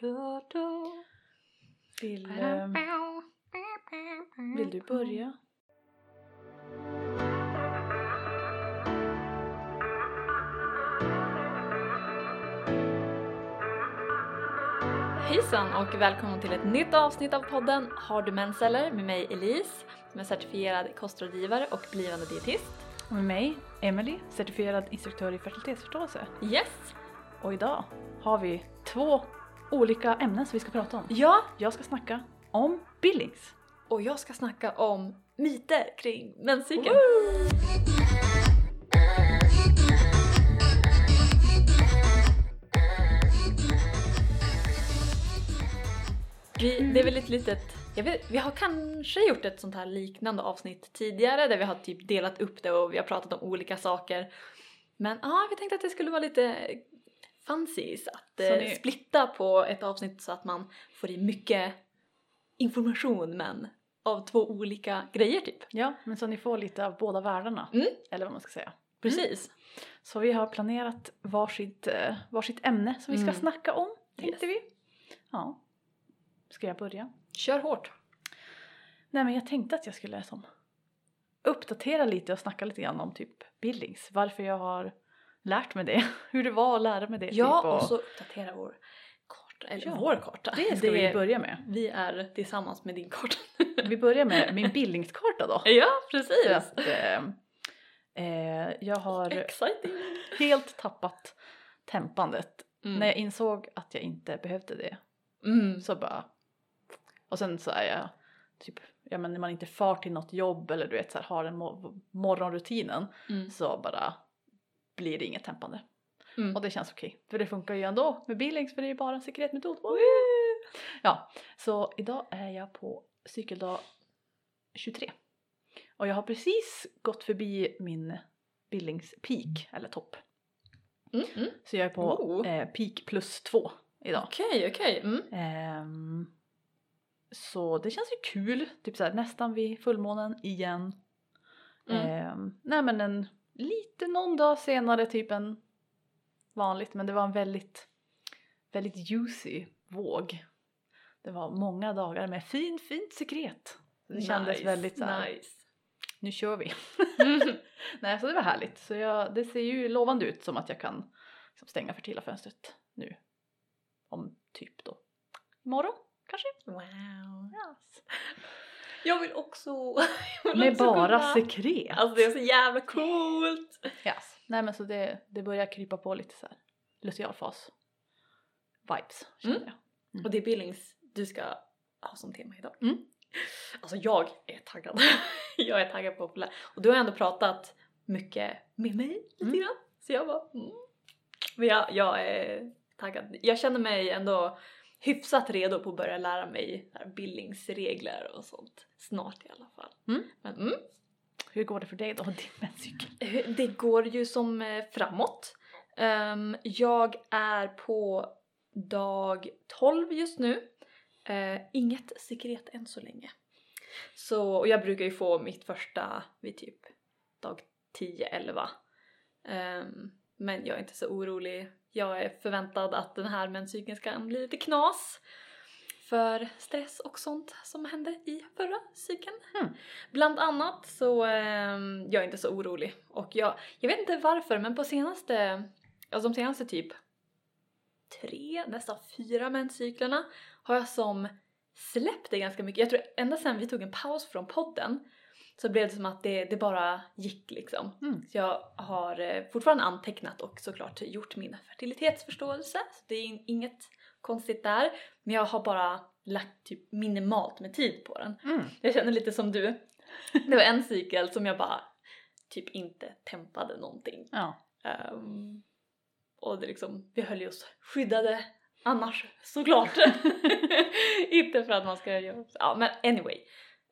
du, du. Vill, vill du börja? Hejsan och välkommen till ett nytt avsnitt av podden Har du mensceller med mig Elise som är certifierad kostrådgivare och blivande dietist. Och med mig, Emily, certifierad instruktör i fertilitetsförståelse. Yes! Och idag har vi två olika ämnen som vi ska prata om. Ja, Jag ska snacka om Billings. och jag ska snacka om myter kring menscykeln. Vi, det är väl ett litet, jag vet, vi har kanske gjort ett sånt här liknande avsnitt tidigare där vi har typ delat upp det och vi har pratat om olika saker. Men ja, vi tänkte att det skulle vara lite fancy så att eh, splitta på ett avsnitt så att man får i mycket information men av två olika grejer typ. Ja, men så ni får lite av båda världarna. Mm. Eller vad man ska säga. Precis. Så vi har planerat varsitt, eh, varsitt ämne som vi ska Mm. snacka om, tänkte Yes. vi. Ja. Ska jag börja? Kör hårt. Nej men jag tänkte att jag skulle som uppdatera lite och snacka lite grann om typ Billings. Varför jag har lärt mig det. Hur det var att lära mig det. Ja, typ, och så uppdatera vår karta, eller Ja, vår karta. Det ska vi börja med. Vi är tillsammans med din karta. Vi börjar med min Billingskarta då. ja, precis. att eh, eh, jag har Exciting. helt tappat tempandet. Mm. När jag insåg att jag inte behövde det Mm. så bara... Och sen så är jag typ, ja men när man inte far till något jobb eller du vet så här, har den mo- morgonrutinen Mm. så bara blir det inget tempande. Mm. Och det känns okej. För det funkar ju ändå med Billings för det är bara en sekretmetod. Ja, så idag är jag på cykeldag 23. Och jag har precis gått förbi min Billings peak, eller topp. Mm. Mm. Så jag är på Oh. eh, peak plus två idag. Okej, okej. Mm. Ehm, så det känns ju kul, typ såhär nästan vid fullmånen igen. Mm. Ehm, nej men en lite någon dag senare typ än vanligt men det var en väldigt, väldigt juicy våg. Det var många dagar med fin, fint sekret. Det kändes Nice, väldigt såhär, Nice. nu kör vi. Mm. nej så det var härligt. Så jag, det ser ju lovande ut som att jag kan liksom, stänga fertila-fönstret nu. Om typ då imorgon kanske. Wow. Yes. Jag vill också... jag vill Med också bara kunna- sekret. Alltså det är så jävla coolt! Yes. Nej men så det, det börjar krypa på lite så här lucialfas vibes känner Mm. jag. Och det är Billings du ska ha som tema idag. Mm. Alltså jag är taggad. jag är taggad på att lära. Och du har ändå pratat mycket med mig lite Mm. grann. Så jag bara... Mm. Men jag, jag är taggad. Jag känner mig ändå hyfsat redo på att börja lära mig Billingsregler och sånt. Snart i alla fall. Mm. Men mm, Hur går det för dig då, din menscykel? Eh, Det går ju som eh, framåt. Ehm, jag är på dag 12 just nu. Eh, inget sekret än så länge. Så, och jag brukar ju få mitt första vid typ dag 10-11. Ehm, men jag är inte så orolig. Jag är förväntad att den här menscykeln ska bli lite knas. För stress och sånt som hände i förra cykeln. Mm. Bland annat så ehm, jag är inte så orolig. Och jag, jag vet inte varför men på senaste, alltså de senaste typ tre, nästan fyra menscyklerna har jag som släppt det ganska mycket. Jag tror ända sedan vi tog en paus från podden så blev det som att det, det bara gick liksom. Mm. Så jag har eh, fortfarande antecknat och såklart gjort min fertilitetsförståelse. Så det är in- inget konstigt där. Men jag har bara lagt typ minimalt med tid på den. Mm. Jag känner lite som du. Det var en cykel som jag bara typ inte tempade någonting. Ja. Ehm, och det liksom, vi höll ju oss skyddade annars såklart. inte för att man ska göra Ja men anyway.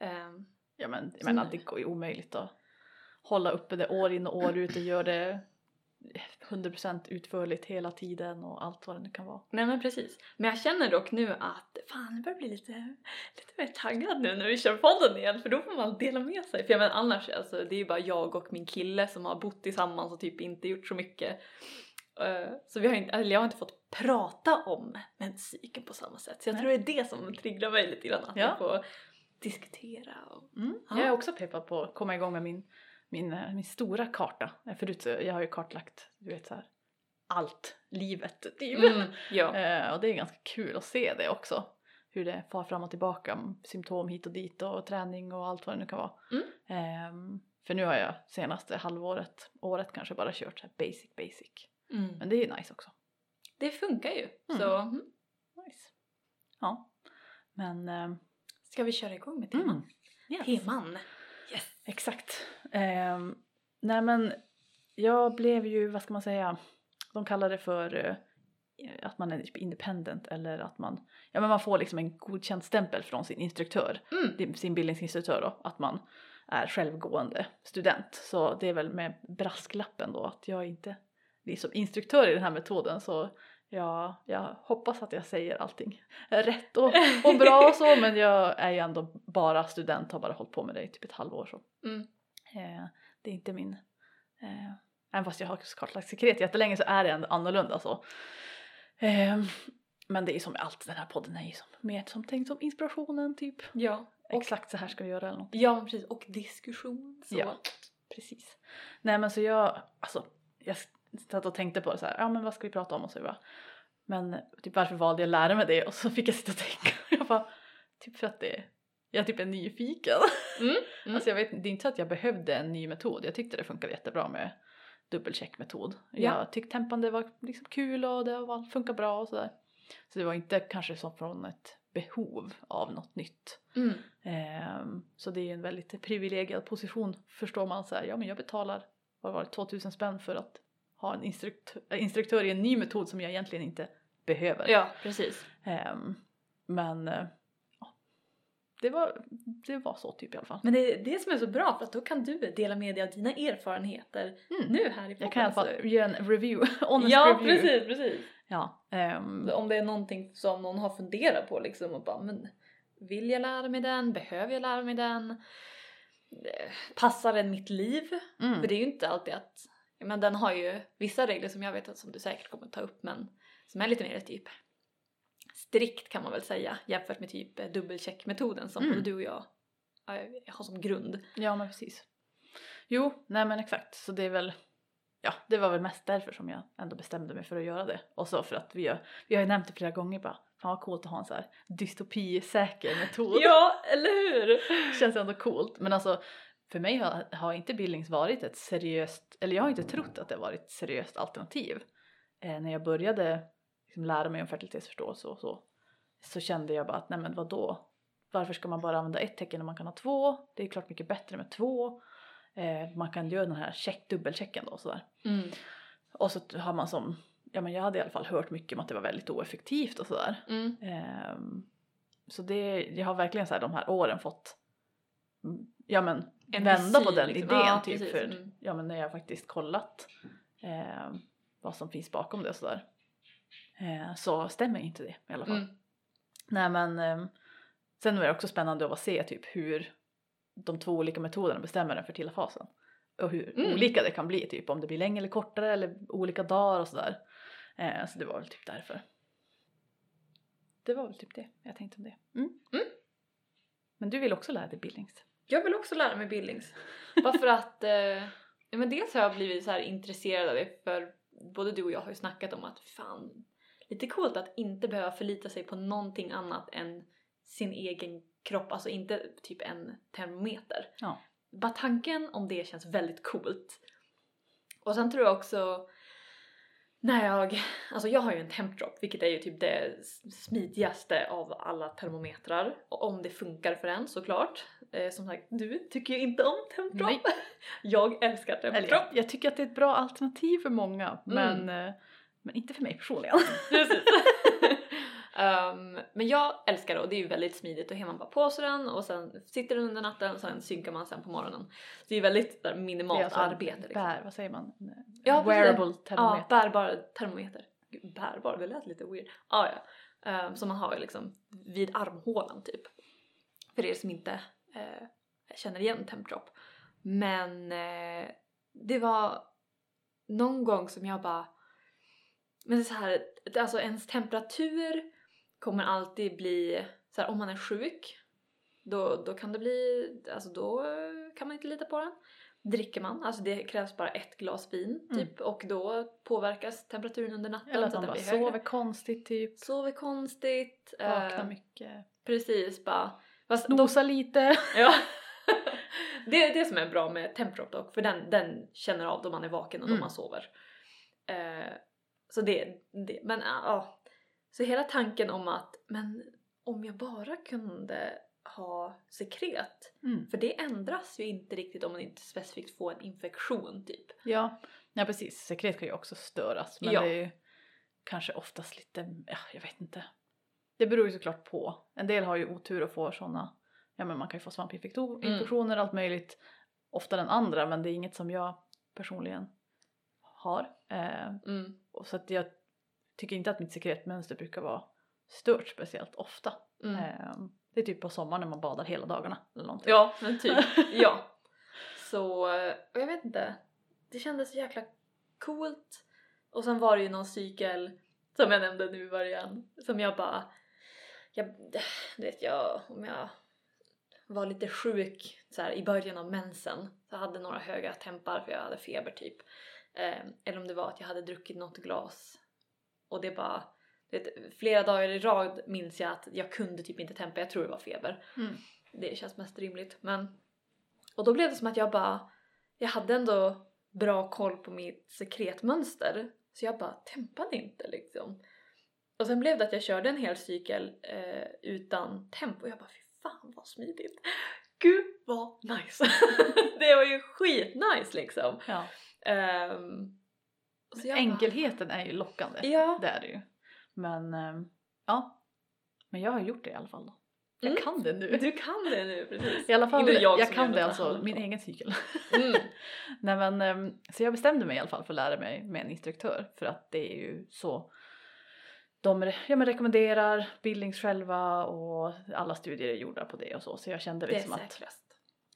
Ehm, ja men jag menar det går ju omöjligt att hålla uppe det år in och år ut och göra det 100% utförligt hela tiden och allt vad det nu kan vara. nej men precis. Men jag känner dock nu att fan jag börjar bli lite, lite mer taggad nu när vi kör podden igen för då får man dela med sig. För jag menar annars alltså det är ju bara jag och min kille som har bott tillsammans och typ inte gjort så mycket Eh, så vi har inte, eller jag har inte fått prata om menscykeln på samma sätt. Så jag Nej. tror det är det som triggar mig lite grann. Att Ja. jag får diskutera och... Mm. Ja. Jag är också peppad på att komma igång med min, min, eh, min stora karta. Eh, Förut jag har ju kartlagt, du vet så här, allt, livet typ. Mm, ja. Eh, och det är ganska kul att se det också. Hur det far fram och tillbaka, symptom hit och dit och träning och allt vad det nu kan vara. Mm. Ehm, för nu har jag senaste halvåret, året kanske bara kört så basic basic. Mm. Men det är ju nice också. Det funkar ju. Mm. Så mm. Nice. Ja. Men ehm, ska vi köra igång med teman? mm, yes. Teman. Yes. Exakt. Ehm, nej men jag blev ju, vad ska man säga, de kallar det för eh, att man är typ independent eller att man, ja men man får liksom en godkänd stämpel från sin instruktör, Mm. sin bildningsinstruktör då, att man är självgående student. Så det är väl med brasklappen då att jag inte är som instruktör i den här metoden så jag, jag hoppas att jag säger allting rätt och, och bra och så men jag är ju ändå bara student, har bara hållit på med det i typ ett halvår så. Mm. Eh, det är inte min... Eh, även fast jag har kartlagt sekret jättelänge så är det ändå annorlunda så. Eh, men det är som med allt, den här podden är ju som, mer som tänkt som inspirationen typ. Ja. Och, Exakt så här ska vi göra eller något. ja, precis. Och diskussion. Så. Ja. Precis. Nej men så jag, alltså jag satt och tänkte på det så här, ja men vad ska vi prata om och så bara, men typ varför valde jag att lära mig det och så fick jag sitta och tänka jag bara, typ för att det, jag typ är nyfiken. Mm. Mm. Alltså jag vet, det är inte så att jag behövde en ny metod. Jag tyckte det funkade jättebra med dubbelcheckmetod. Ja. Jag tyckte tempande var liksom kul och det var, funkar bra och sådär. Så det var inte kanske som från ett behov av något nytt. Mm. Ehm, så det är ju en väldigt privilegierad position förstår man så här, ja men jag betalar vad var det, 2000 spänn för att ha en instrukt- äh, instruktör i en ny metod som jag egentligen inte behöver. Ja, precis. Ehm, men eh, ja, det, var, det var så typ i alla fall. Men det är det som är så bra för att då kan du dela med dig av dina erfarenheter Mm. nu här i podden. Jag kan i alla fall ge en review, honest Ja, review. precis, precis. Ja, ehm, Om det är någonting som någon har funderat på liksom och bara men vill jag lära mig den? Behöver jag lära mig den? Eh, Passar den mitt liv? mm, För det är ju inte alltid att, men den har ju vissa regler som jag vet att som du säkert kommer ta upp men som är lite mer typ strikt kan man väl säga jämfört med typ eh, dubbelcheckmetoden som Mm. både du och jag eh, har som grund. ja men precis. Jo, nej men exakt. Så det är väl, ja det var väl mest därför som jag ändå bestämde mig för att göra det. Och så för att vi har, vi har ju nämnt det flera gånger bara, fan vad coolt att ha en så här dystopisäker metod. Ja, eller hur? Känns ändå coolt. Men alltså för mig har, har inte bildnings varit ett seriöst, eller jag har inte trott att det varit ett seriöst alternativ. Eh, när jag började liksom lära mig om fertilitetsförståelse och så, så kände jag bara att nej men vadå? Varför ska man bara använda ett tecken när man kan ha två? Det är klart mycket bättre med två. Eh, man kan göra den här check, dubbelchecken då och sådär. Mm. Och så har man som, ja men jag hade i alla fall hört mycket om att det var väldigt oeffektivt och sådär. Mm. Ehm, så det, jag har verkligen så här de här åren fått mm, ja men En vända på den liksom. idén Ja, typ precis. för Mm. ja men när jag faktiskt kollat ehm, vad som finns bakom det och sådär eh, så stämmer inte det i alla fall. Mm. Nej men ehm, sen är det också spännande att se typ hur de två olika metoderna bestämmer den fertila fasen och hur Mm. olika det kan bli typ om det blir längre eller kortare eller olika dagar och sådär. Eh, så det var väl typ därför. Det var väl typ det jag tänkte om det. Mm. Mm. Men du vill också lära dig bildnings? Jag vill också lära mig bildnings. Bara för att, eh, ja, men dels har jag blivit så här intresserad av det för både du och jag har ju snackat om att fan, lite coolt att inte behöva förlita sig på någonting annat än sin egen kropp, alltså inte typ en termometer. Ja. Bara tanken om det känns väldigt coolt. Och sen tror jag också när jag, alltså jag har ju en tempdrop vilket är ju typ det smidigaste av alla termometrar. Och om det funkar för en såklart. Eh, som sagt, du tycker ju inte om tempdrop. Nej. Jag älskar tempdrop. jag, jag tycker att det är ett bra alternativ för många men, eh, men inte för mig personligen. Precis. Ehm, men jag älskar det och det är ju väldigt smidigt. Då har man bara på sig den och sen sitter den under natten och sen synkar man sen på morgonen. Så det är väldigt där, minimalt är alltså arbete. Liksom. Bär, vad säger man? Ja. Wearable Ja, termometer. bärbar termometer. Gud, Bärbar, det lät lite weird. Ah, ja, Ehm, som man har liksom vid armhålan typ. För er som inte eh, känner igen tempdrop. Men eh, det var någon gång som jag bara men det är så här, alltså ens temperatur kommer alltid bli, så här, om man är sjuk, då, då kan det bli, alltså då kan man inte lita på den. Dricker man, alltså det krävs bara ett glas vin typ och då påverkas temperaturen under natten. Eller att man bara sover konstigt typ, Sover konstigt. vaknar eh, mycket, Precis, bara. Fast de, nosar lite. ja. det är det som är bra med Temprop dock, för den, den känner av då man är vaken och då Mm. man sover. Eh, så det, det men ja. ja. Så hela tanken om att, men om jag bara kunde ha sekret, Mm. för det ändras ju inte riktigt om man inte specifikt får en infektion typ. Ja. ja, precis. Sekret kan ju också störas men Ja. det är ju kanske oftast lite, ja, jag vet inte. Det beror ju såklart på. En del har ju otur och får sådana, ja men man kan ju få svampinfektioner, allt möjligt oftare än andra men det är inget som jag personligen har. Eh, Mm. och så att jag tycker inte att mitt sekretmönster brukar vara stört speciellt ofta. Mm. Eh, det är typ på sommaren när man badar hela dagarna eller någonting. Ja, men typ. ja. Så, eh, jag vet inte. Det kändes så jäkla coolt. Och sen var det ju någon cykel som jag nämnde nu i början som jag bara, jag, du vet jag, om jag var lite sjuk så här, i början av mensen så jag hade några höga tempar för jag hade feber typ. Eh, eller om det var att jag hade druckit något glas och det bara, vet, flera dagar i rad minns jag att jag kunde typ inte tempa, jag tror det var feber Mm. det känns mest rimligt. Men... Och då blev det som att jag bara, jag hade ändå bra koll på mitt sekretmönster. Så jag bara tempade inte liksom. Och sen blev det att jag körde en hel cykel eh, utan temp och jag bara fy fan vad smidigt. Gud vad nice! det var ju skitnice liksom. Ja. Så jag bara- Enkelheten är ju lockande. Ja. Det är det ju. Men ehm, ja. Men jag har gjort det i alla fall då. Jag Mm. kan det nu. Du kan det nu precis. I alla fall, Inte jag, jag kan det alltså, min egen cykel. Mm. Nej men, ehm, så jag bestämde mig i alla fall för att lära mig med en instruktör för att det är ju så de ja, men rekommenderar Billings själva och alla studier är gjorda på det och så så jag kände Det är liksom att säkrast.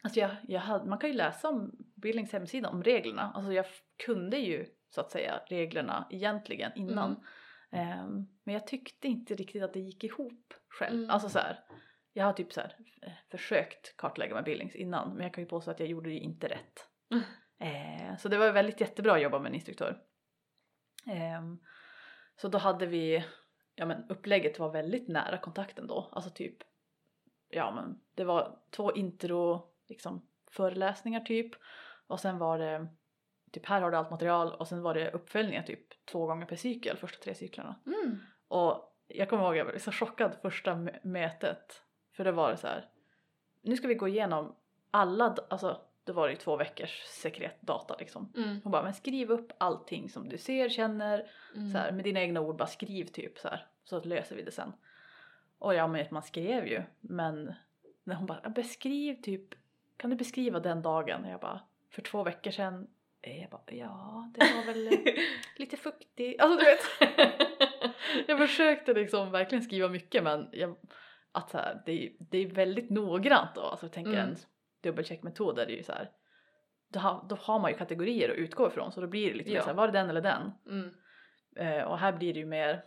Alltså jag, jag hade, man kan ju läsa om Billings hemsida om reglerna. Alltså jag kunde ju så att säga reglerna egentligen innan. Mm. Ehm, men jag tyckte inte riktigt att det gick ihop själv. Mm. Alltså så här, jag har typ så här, eh, försökt kartlägga med Billings innan men jag kan ju påstå att jag gjorde det inte rätt. Mm. Eh, så det var väldigt jättebra att jobba med en instruktör. Ehm, så då hade vi, ja men upplägget var väldigt nära kontakten då. Alltså typ, ja men det var två intro liksom föreläsningar typ. Och sen var det, typ här har du allt material och sen var det uppföljningar typ två gånger per cykel, första tre cyklarna. Mm. Och jag kommer ihåg jag var så chockad första mö- mötet. För det var det så här. Nu ska vi gå igenom alla, alltså det var ju två veckors sekretdata liksom. Mm. Hon bara, men skriv upp allting som du ser, känner, Mm. så här, med dina egna ord, bara skriv typ så här. Så löser vi det sen. Och ja, men man skrev ju, men när hon bara, beskriv typ, kan du beskriva den dagen? Och jag bara, för två veckor sedan, jag bara, ja det var väl lite fuktigt, alltså du vet. jag försökte liksom verkligen skriva mycket men jag, att så här, det, är, det är väldigt noggrant då, alltså tänker Mm. Dubbelcheckmetod är det ju så här. Då har, då har man ju kategorier att utgå ifrån så då blir det lite mer Ja. så här, var det den eller den? Mm. Eh, och här blir det ju mer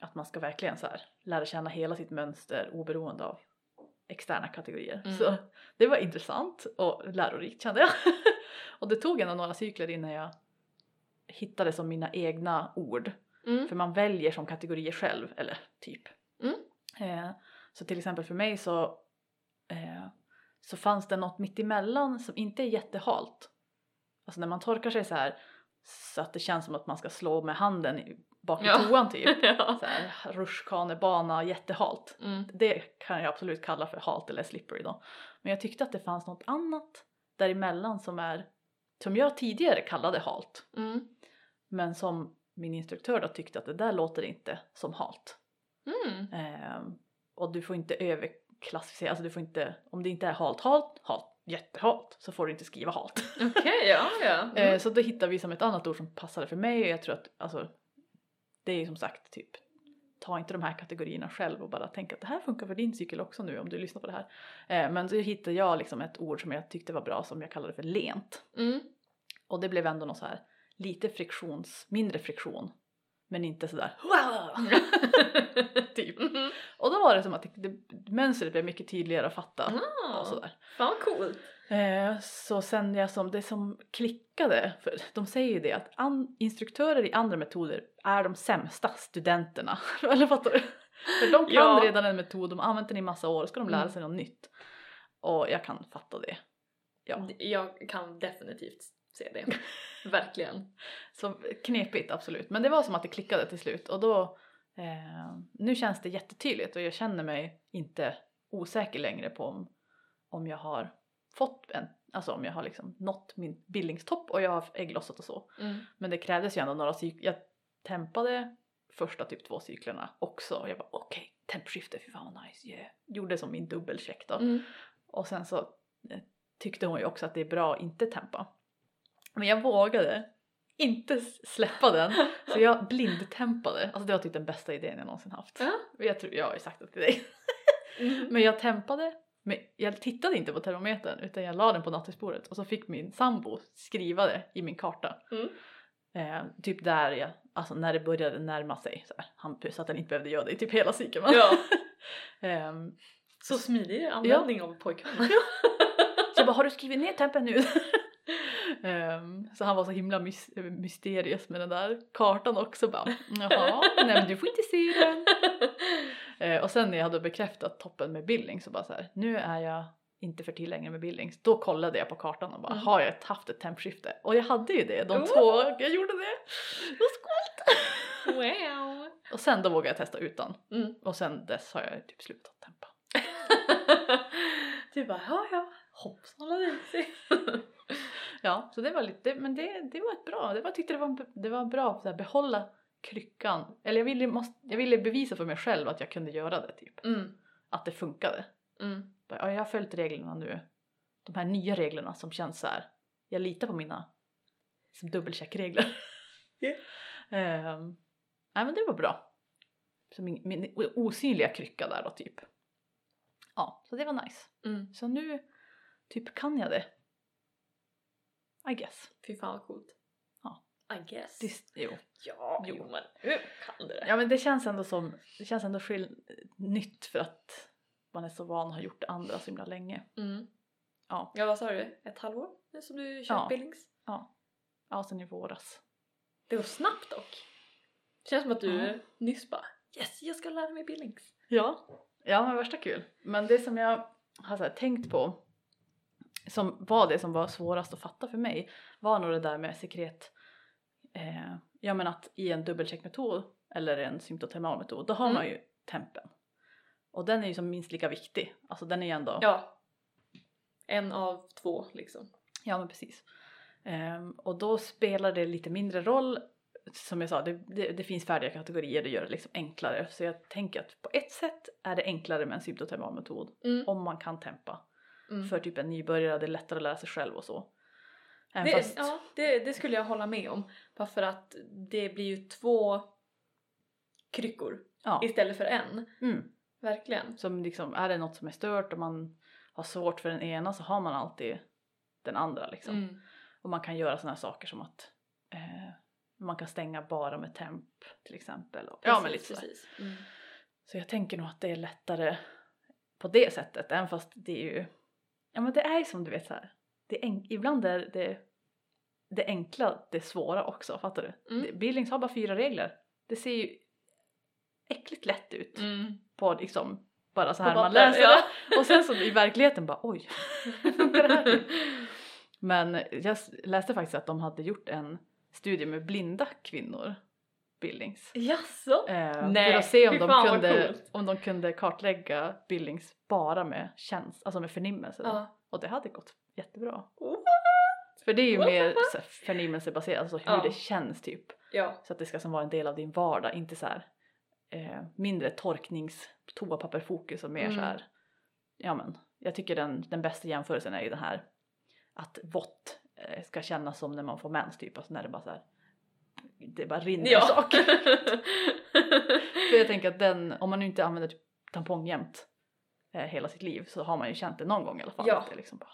att man ska verkligen så här, lära känna hela sitt mönster oberoende av externa kategorier. Mm. Så det var intressant och lärorikt kände jag. och det tog ändå några cykler innan jag hittade som mina egna ord. Mm. För man väljer som kategorier själv, eller typ. Mm. Eh, så till exempel för mig så, eh, så fanns det något mitt emellan som inte är jättehalt. Alltså när man torkar sig så här så att det känns som att man ska slå med handen bak i Ja. toan typ. ja. Så här, rutschkanebana, jättehalt. Mm. Det kan jag absolut kalla för halt eller slippery då. Men jag tyckte att det fanns något annat däremellan som är som jag tidigare kallade halt. Mm. Men som min instruktör då tyckte att det där låter inte som halt. Mm. Ehm, och du får inte överklassificera, alltså du får inte, om det inte är halt, halt, halt, jättehalt så får du inte skriva halt. Okej, ja ja. Eh, Mm. så då hittar vi som ett annat ord som passade för mig och jag tror att alltså det är ju som sagt typ ta inte de här kategorierna själv och bara tänk att det här funkar för din cykel också nu om du lyssnar på det här. Eh, men så hittade jag liksom ett ord som jag tyckte var bra som jag kallade för lent. Mm. Och det blev ändå något så här lite friktions, mindre friktion men inte sådär typ. Mhm. Och då var det som att det, det, mönstret blev mycket tydligare att fatta Ah, och sådär. Fan vad coolt. Eh, så sen jag som, det som klickade, för de säger ju det att an, instruktörer i andra metoder är de sämsta studenterna. Eller fattar du? För de kan Ja. redan en metod, de har använt den i massa år, ska de lära Mm. sig något nytt. Och jag kan fatta det. Ja. Jag kan definitivt det. Verkligen. Så knepigt absolut, men det var som att det klickade till slut och då eh, nu känns det jättetydligt och jag känner mig inte osäker längre på om, om jag har fått en, alltså om jag har liksom nått min bildningstopp och jag har ägglossat och så. Mm. Men det krävdes ju ändå några cykler, jag tempade första typ två cyklerna också och jag bara okej, tempskifte, fy fan vad nice, yeah. Gjorde som min dubbelcheck då. Mm. Och sen så eh, tyckte hon ju också att det är bra att inte tempa. Men jag vågade inte släppa den så jag blindtempade. Alltså det var typ den bästa idén jag någonsin haft. Ja. Jag, tror, jag har ju sagt det till dig. Mm. Men jag tempade, men jag tittade inte på termometern utan jag la den på nattduksbordet och så fick min sambo skriva det i min karta. Mm. Eh, typ där jag, alltså när det började närma sig så, här, han, så att han inte behövde göra det i typ hela cykeln. Ja. Ehm, Så smidig användning av pojkvän. Så jag bara, har du skrivit ner tempen nu? Ehm, så han var så himla mys- mysteriös med den där kartan också bara, jaha, nej men du får inte se den. Eh, och sen när jag hade bekräftat toppen med Billings så bara så här, nu är jag inte för till längre med Billings. Då kollade jag på kartan och bara, Mm. har jag haft ett tempskifte? Och jag hade ju det, de Oh. två, jag gjorde det. Så coolt! Wow. Och sen då vågade jag testa utan. Mm. Och sen dess har jag typ slutat tempa. du bara, ja ja, hoppsan la. Ja, så det var lite, men det, det var ett bra, det var, jag tyckte det var, det var bra att behålla kryckan. Eller jag ville, måste, jag ville bevisa för mig själv att jag kunde göra det typ. Mm. Att det funkade. Mm. Bara, Ja, jag har följt reglerna nu. De här nya reglerna som känns så här. Jag litar på mina som dubbelcheckregler. Ja. Ehm, nej men det var bra. Så min, min osynliga krycka där då typ. Ja, så det var nice. Mm. Så nu typ kan jag det. I guess. Fy fan vad coolt. Ja. I guess. Det, jo. Ja, Jo. jo men nu kan du det. Ja men det känns ändå som, det känns ändå skill- nytt för att man är så van att ha gjort det andra så himla länge. Mm. Ja, Ja vad sa du? Ett halvår? Nu som du kör Ja. Billings? ja. Ja, sen i våras. Det går snabbt dock. Känns som att du Ja. nyss bara Yes, jag ska lära mig Billings. Ja. Ja men värsta kul. Men det som jag har så tänkt på som var det som var svårast att fatta för mig var nog det där med sekret. Eh, ja men att i en dubbelcheckmetod eller en symptotermal metod då har Mm. man ju tempen. Och den är ju som minst lika viktig. Alltså den är ju ändå Ja. En av två liksom. Ja men precis. Ehm, och då spelar det lite mindre roll. Som jag sa, det, det, det finns färdiga kategorier, det gör det liksom enklare. Så jag tänker att på ett sätt är det enklare med en symptotermal metod. Mm. Om man kan tempa. Mm. För typ en nybörjare, det är lättare att lära sig själv och så. Även Det, fast, ja, det, det skulle jag hålla med om. Bara för att det blir ju två kryckor ja. istället för en. Mm. Verkligen. Som liksom, är det något som är stört och man har svårt för den ena så har man alltid den andra liksom. Mm. Och man kan göra sådana här saker som att eh, man kan stänga bara med temp till exempel. Och, ja men lite sådär. precis. Mm. Så jag tänker nog att det är lättare på det sättet, även fast det är ju, ja men det är ju som du vet så här. Det är enk- ibland är det, det enkla det svåra också, fattar du? Mm. Billings har bara fyra regler. Det ser ju äckligt lätt ut Mm. på liksom bara så här man läser ja. det och sen så i verkligheten bara oj? Men jag läste faktiskt att de hade gjort en studie med blinda kvinnor, Billings. Jaså? Eh, Nej, för att se om de, kunde, om de kunde kartlägga Billings bara med käns alltså med förnimmelse. Ja. Och det hade gått jättebra. What? För det är ju What? mer förnimmelsebaserat, alltså hur Ja. det känns typ. Ja. Så att det ska som vara en del av din vardag, inte så här eh, mindre torknings toapapperfokus och mer Mm. så här. Ja men, jag tycker den, den bästa jämförelsen är ju den här att vått eh, ska kännas som när man får mens typ, alltså när det bara så här det bara rinner Ja. saker. För jag tänker att den, om man nu inte använder typ tampong jämt eh, hela sitt liv så har man ju känt det någon gång i alla fall. Ja. Att det liksom bara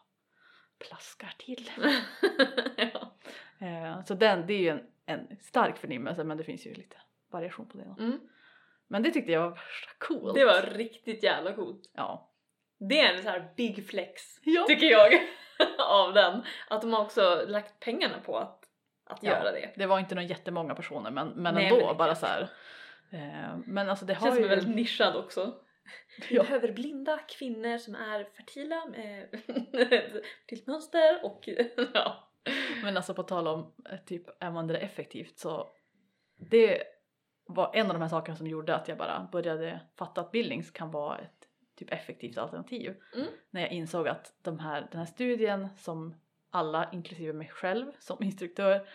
plaskar till. ja. Eh, så den, det är ju en, en stark förnimmelse men det finns ju lite variation på det. Mm. Men det tyckte jag var värsta coolt. Det var riktigt jävla coolt. Ja. Det är en sån här big flex Ja. tycker jag av den. Att de har också lagt pengarna på att, att Ja. göra det. Det var inte någon jättemånga personer men, men Nej, ändå men bara så här. Eh, men alltså det har känns som ju... en väldigt nischad också. Vi Ja. behöver blinda kvinnor som är fertila med fertilt mönster och ja. Men alltså på tal om eh, typ använda det effektivt så det var en av de här sakerna som gjorde att jag bara började fatta att bildnings kan vara ett typ effektivt alternativ. Mm. När jag insåg att de här, den här studien som alla, inklusive mig själv som instruktör,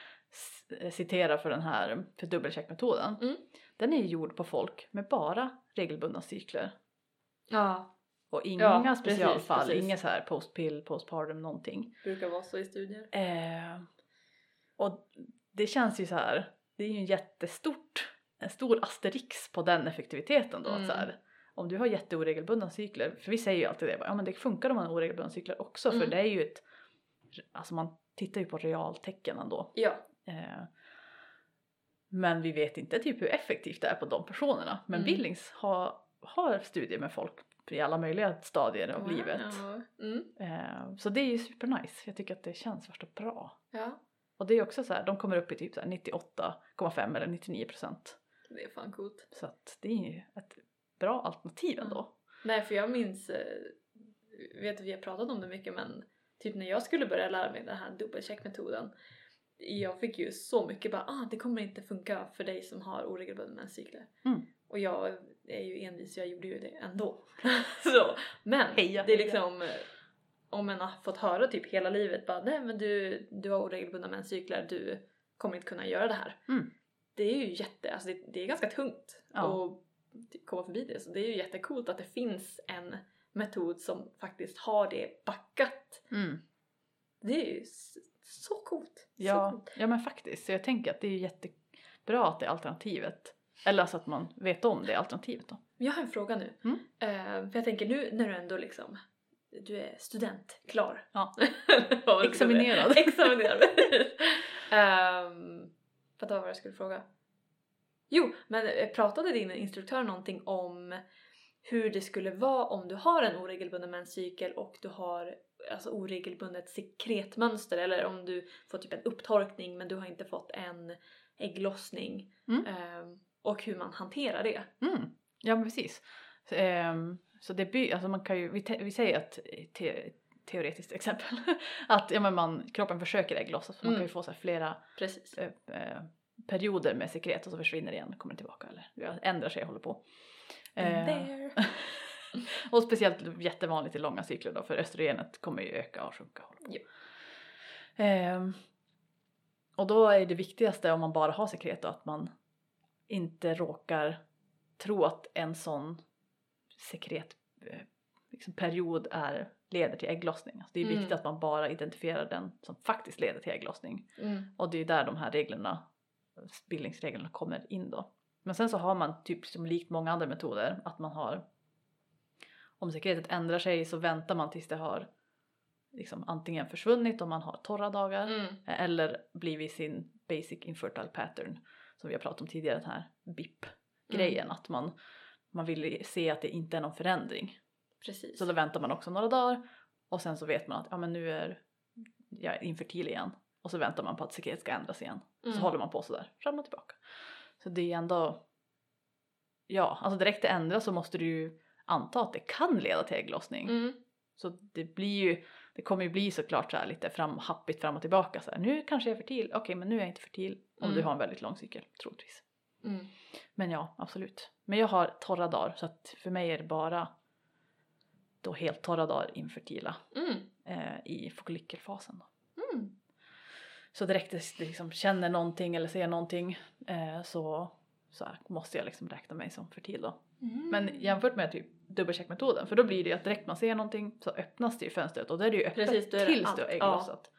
eh, citerar för den här för dubbelcheckmetoden. Mm. Den är gjord på folk med bara regelbundna cykler. Ja, Och inga Ja, specialfall, precis. inga så här postpill, postpartum, någonting. brukar vara så i studier. Eh, och det känns ju så här, det är ju en jättestort, en stor asterix på den effektiviteten då. Mm. Att så här, om du har jätteoregelbundna cykler, för vi säger ju alltid det, ja men det funkar om man har oregelbundna cykler också för Mm. det är ju ett, alltså man tittar ju på realtecken ändå. Ja. Eh, men vi vet inte typ hur effektivt det är på de personerna. Men Mm. Billings har, har studier med folk i alla möjliga stadier av livet. Ja. Mm. Eh, så det är ju supernice. Jag tycker att det känns värsta bra. ja, Och det är också så här, de kommer upp i typ så här 98,5 eller 99 procent. det är fan coolt. Så att det är ju ett bra alternativ ändå. Nej för jag minns, eh, vet att vi har pratat om det mycket men typ när jag skulle börja lära mig den här dubbelcheckmetoden jag fick ju så mycket bara ah det kommer inte funka för dig som har oregelbundna menscykler. Mm. Och jag är ju envis så jag gjorde ju det ändå. så, men Heja, det är heja. liksom eh, om man har fått höra typ hela livet bara nej men du, du har oregelbundna menscykler, du kommer inte kunna göra det här. Mm. Det är ju jätte, alltså det, det är ganska tungt Ja. att komma förbi det så det är ju jättecoolt att det finns en metod som faktiskt har det backat. Mm. Det är ju så coolt! Så Ja, coolt. ja men faktiskt. Så jag tänker att det är jättebra att det är alternativet. Eller alltså att man vet om det alternativet då. Jag har en fråga nu. Mm. Eh, för jag tänker nu när du ändå liksom du är student, klar. Ja. Examinerad. Examinerad. um, vad var det jag skulle fråga? Jo, men eh, pratade din instruktör någonting om hur det skulle vara om du har en oregelbunden menscykel och du har alltså oregelbundet sekretmönster eller om du får typ en upptorkning men du har inte fått en ägglossning Mm. Ehm, och hur man hanterar det. Mm. Ja men precis. Så, ehm, så det blir, alltså man kan ju, vi, te, vi säger att te, teoretiskt exempel att ja, men man, kroppen försöker ägglossa så man Mm. kan ju få så flera eh, eh, perioder med sekret och så försvinner det igen och kommer tillbaka eller ändrar sig och håller på. Eh, there. och speciellt jättevanligt i långa cykler då för östrogenet kommer ju öka och sjunka. och. Ehm, och då är det viktigaste om man bara har sekret då att man inte råkar tro att en sån sekret eh, liksom period är, leder till ägglossning. Alltså det är Mm. viktigt att man bara identifierar den som faktiskt leder till ägglossning. Mm. Och det är där de här reglerna, bildningsreglerna kommer in då. Men sen så har man typ som likt många andra metoder att man har om sekretet ändrar sig så väntar man tills det har liksom antingen försvunnit om man har torra dagar Mm. eller blivit sin basic infertile pattern som vi har pratat om tidigare den här BIP grejen att man, man vill se att det inte är någon förändring. Precis. Så då väntar man också några dagar och sen så vet man att ja men nu är jag infertil igen och så väntar man på att sekret ska ändras igen. Mm. Så håller man på sådär fram och tillbaka. Så det är ändå ja, alltså direkt det ändras så måste du ju anta att det kan leda till ägglossning. Mm. Så det blir ju, det kommer ju bli såklart så här lite fram, happigt fram och tillbaka så här. Nu kanske jag är fertil, okej men nu är jag inte fertil om Mm. du har en väldigt lång cykel troligtvis. Mm. Men ja, absolut. Men jag har torra dagar så att för mig är det bara då helt torra dagar infertila Mm. eh, i follikelfasen. Då. Mm. Så direkt det liksom känner någonting eller ser någonting eh, så, så måste jag liksom räkna mig som fertil då. Mm. Men jämfört med typ dubbelcheckmetoden för då blir det ju att direkt man ser någonting så öppnas det ju fönstret och då är det ju öppet Precis, det tills du har Ja. ägglossat.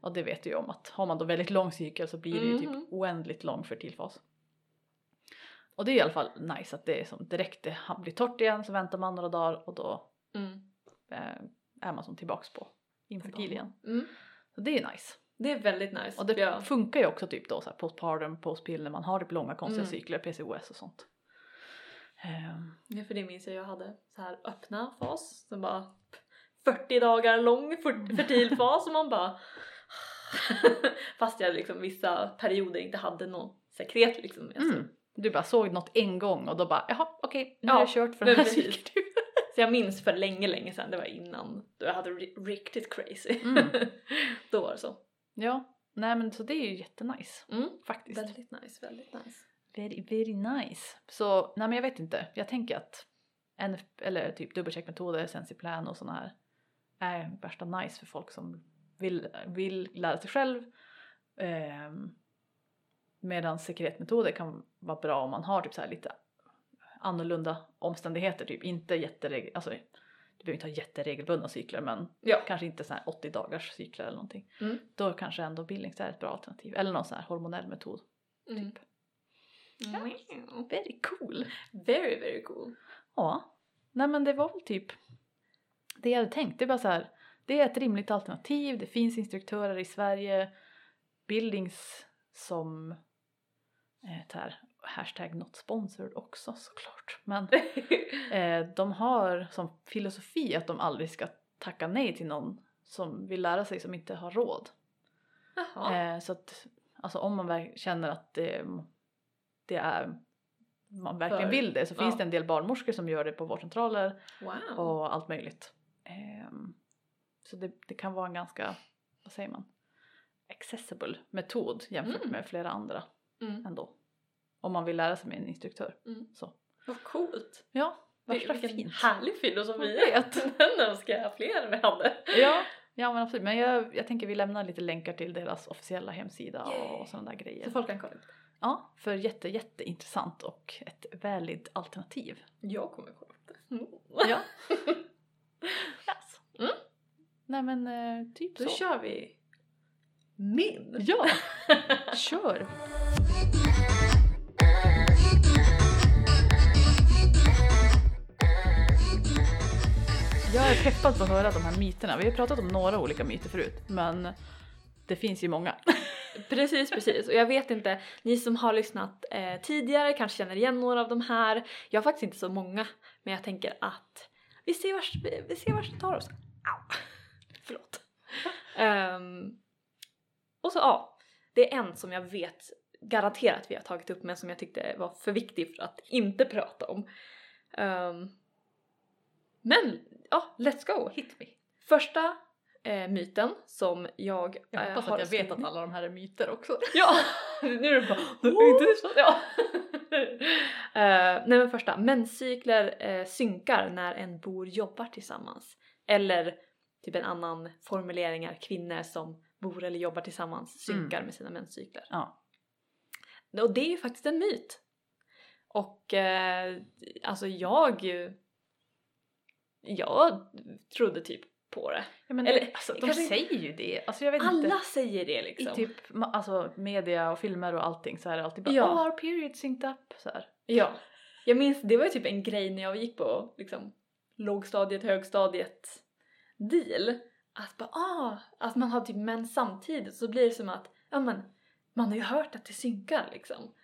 Och det vet du ju om att har man då väldigt lång cykel så blir det ju typ Mhm. oändligt lång fertilfas. Och det är i alla fall nice att det är som direkt det blir torrt igen så väntar man några dagar och då Mm. eh, är man som tillbaks på infertil igen. Mm. Så det är nice. Det är väldigt nice. Och det ja. funkar ju också typ då så här postpartum, postpill när man har typ långa konstiga Mm. cykler, PCOS och sånt. Ehm, ja, för det minns jag jag hade så här öppna fas som bara 40 dagar lång fer- fertil fas och man bara fast jag liksom vissa perioder inte hade någon sekret liksom mm. Du bara såg något en gång och då bara jaha okej nu Ja, är det kört för den här cykeln. Så jag minns för länge, länge sedan, det var innan då jag hade ri- riktigt crazy. Mm. då var det så. Ja, nej men så det är ju jättenice Mm. faktiskt. Väldigt nice, väldigt nice. Very, very nice. Så nej men jag vet inte, jag tänker att NF, eller typ dubbelcheckmetoder, sensiplan och sådana här är värsta nice för folk som vill, vill lära sig själv. Ehm, Medan sekretmetoder kan vara bra om man har typ så här lite annorlunda omständigheter, typ inte jätteregel, alltså du behöver inte ha jätteregelbundna cykler men Ja. kanske inte så här 80 dagars cykler eller någonting. Mm. Då kanske ändå billings är ett bra alternativ. Eller någon sån här hormonell metod. Mm. Typ. Mm. Very cool! Very, very cool. Ja, nej men det var väl typ det jag hade tänkt. Det är bara så här, det är ett rimligt alternativ, det finns instruktörer i Sverige, Bildings som eh, tar hashtag not sponsored också såklart. Men eh, de har som filosofi att de aldrig ska tacka nej till någon som vill lära sig som inte har råd. Eh, så att alltså om man känner att det, det är man verkligen För- vill det så ja. finns det en del barnmorskor som gör det på vårdcentraler wow. och allt möjligt. Ehm, så det, det kan vara en ganska, vad säger man, accessible metod jämfört Mm. med flera andra Mm. ändå. Om man vill lära sig med en instruktör. Mm. Så. Vad coolt. Ja, värsta Vilken fint. härlig filosofi. Jag vet. Den önskar jag fler vi hade. Ja, ja men absolut. Men jag, jag tänker vi lämnar lite länkar till deras officiella hemsida Yay. och sådana där grejer. Så folk kan kolla upp. Ja, för jätte, jätteintressant och ett valid alternativ. Jag kommer kolla upp det. Mm. Ja. yes. Mm. Nej men eh, typ Då så. kör vi min. Ja, kör! Jag är peppad på att höra de här myterna. Vi har pratat om några olika myter förut, men det finns ju många. Precis, precis. Och jag vet inte, ni som har lyssnat eh, tidigare kanske känner igen några av de här. Jag har faktiskt inte så många, men jag tänker att vi ser vart, vi, vi ser vars det tar oss. Au! Förlåt. um, och så ja, det är en som jag vet garanterat vi har tagit upp men som jag tyckte var för viktig för att inte prata om. Um, men ja, let's go! Hit me. Första eh, myten som jag, Jag eh, hoppas har att jag vet att alla de här är myter också. Ja! nu är det bara inte det så? Ja. Eh, nej men första, menscykler uh, synkar när en bor jobbar tillsammans. Eller typ en annan formulering är kvinnor som bor eller jobbar tillsammans synkar med sina menscykler. Ja. Och det är ju faktiskt en myt. Och eh, alltså jag jag trodde typ på det. ja men Eller, det, alltså, de säger ju det. Alltså jag vet Alla inte. säger det liksom. I typ alltså, media och filmer och allting så är det alltid bara Ja. oh our period synced up så här. Ja. Jag minns, det var ju typ en grej när jag gick på liksom lågstadiet, högstadiet deal. Att bara ah, att man har typ mens samtidigt så blir det som att ja men man har ju hört att det synkar liksom.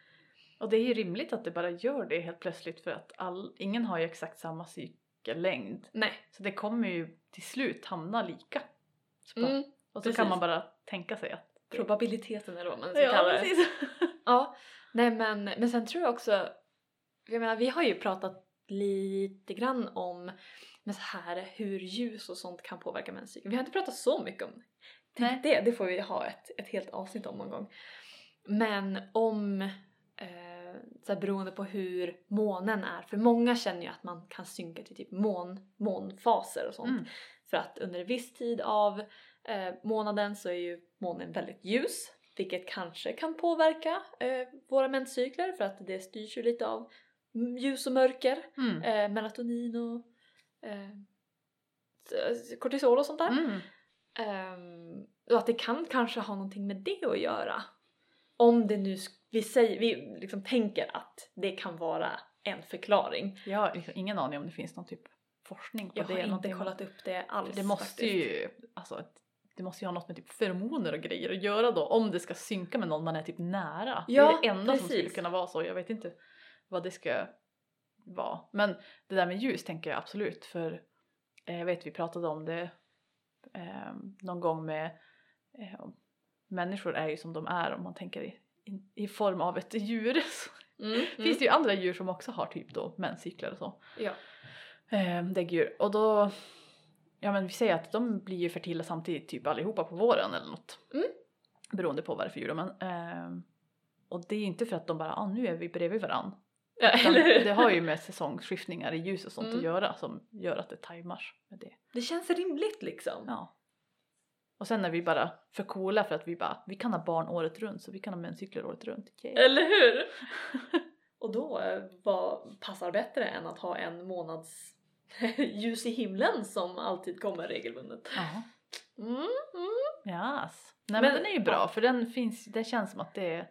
Och det är ju rimligt att det bara gör det helt plötsligt för att all, ingen har ju exakt samma cykellängd. Nej. Så det kommer ju till slut hamna lika. Så Mm. och så precis. kan man bara tänka sig att Probabiliteten eller vad man ska Ja, kalla det. Ja, nej men, men sen tror jag också, jag menar vi har ju pratat lite grann om med så här hur ljus och sånt kan påverka menscykeln. Vi har inte pratat så mycket om Nej. det, det får vi ha ett, ett helt avsnitt om någon gång. Men om, så här, beroende på hur månen är, för många känner ju att man kan synka till typ mån, månfaser och sånt. Mm. För att under en viss tid av eh, månaden så är ju månen väldigt ljus vilket kanske kan påverka eh, våra menscykler för att det styrs ju lite av ljus och mörker, Mm. eh, melatonin och eh, kortisol och sånt där. Mm. Ehm, och att det kan kanske ha någonting med det att göra. Om det nu, vi, säger, vi liksom tänker att det kan vara en förklaring. Jag har liksom ingen aning om det finns någon typ forskning på Jag det. har inte kollat upp det alls det måste faktiskt. ju, alltså det måste ju ha något med typ feromoner och grejer att göra då om det ska synka med någon man är typ nära. Ja, det är det enda som skulle precis. kunna vara så. Jag vet inte vad det ska vara. Men det där med ljus tänker jag absolut för eh, jag vet vi pratade om det eh, någon gång med eh, människor är ju som de är om man tänker i, i, form av ett djur. Så Mm, finns det ju andra djur som också har typ då menscykler och så. Ja. Eh, däggdjur. Och då, ja men vi säger att de blir ju fertila samtidigt typ allihopa på våren eller något. Mm. Beroende på vad det är för djur. Men, eh, och det är ju inte för att de bara, ah, nu är vi bredvid varann. Ja, det har ju med säsongsskiftningar i ljus och sånt Mm. att göra som gör att det tajmars med det. Det känns rimligt liksom. Ja. Och sen är vi bara för coola för att vi bara, vi kan ha barn året runt så vi kan ha menscykler året runt. Yay. Eller hur? Och då eh, vad passar bättre än att ha en månads ljus i himlen som alltid kommer regelbundet. Ja. Mm, mm. Yes. Nej men, Men- den är ju bra ja. för den finns, det känns som att det är,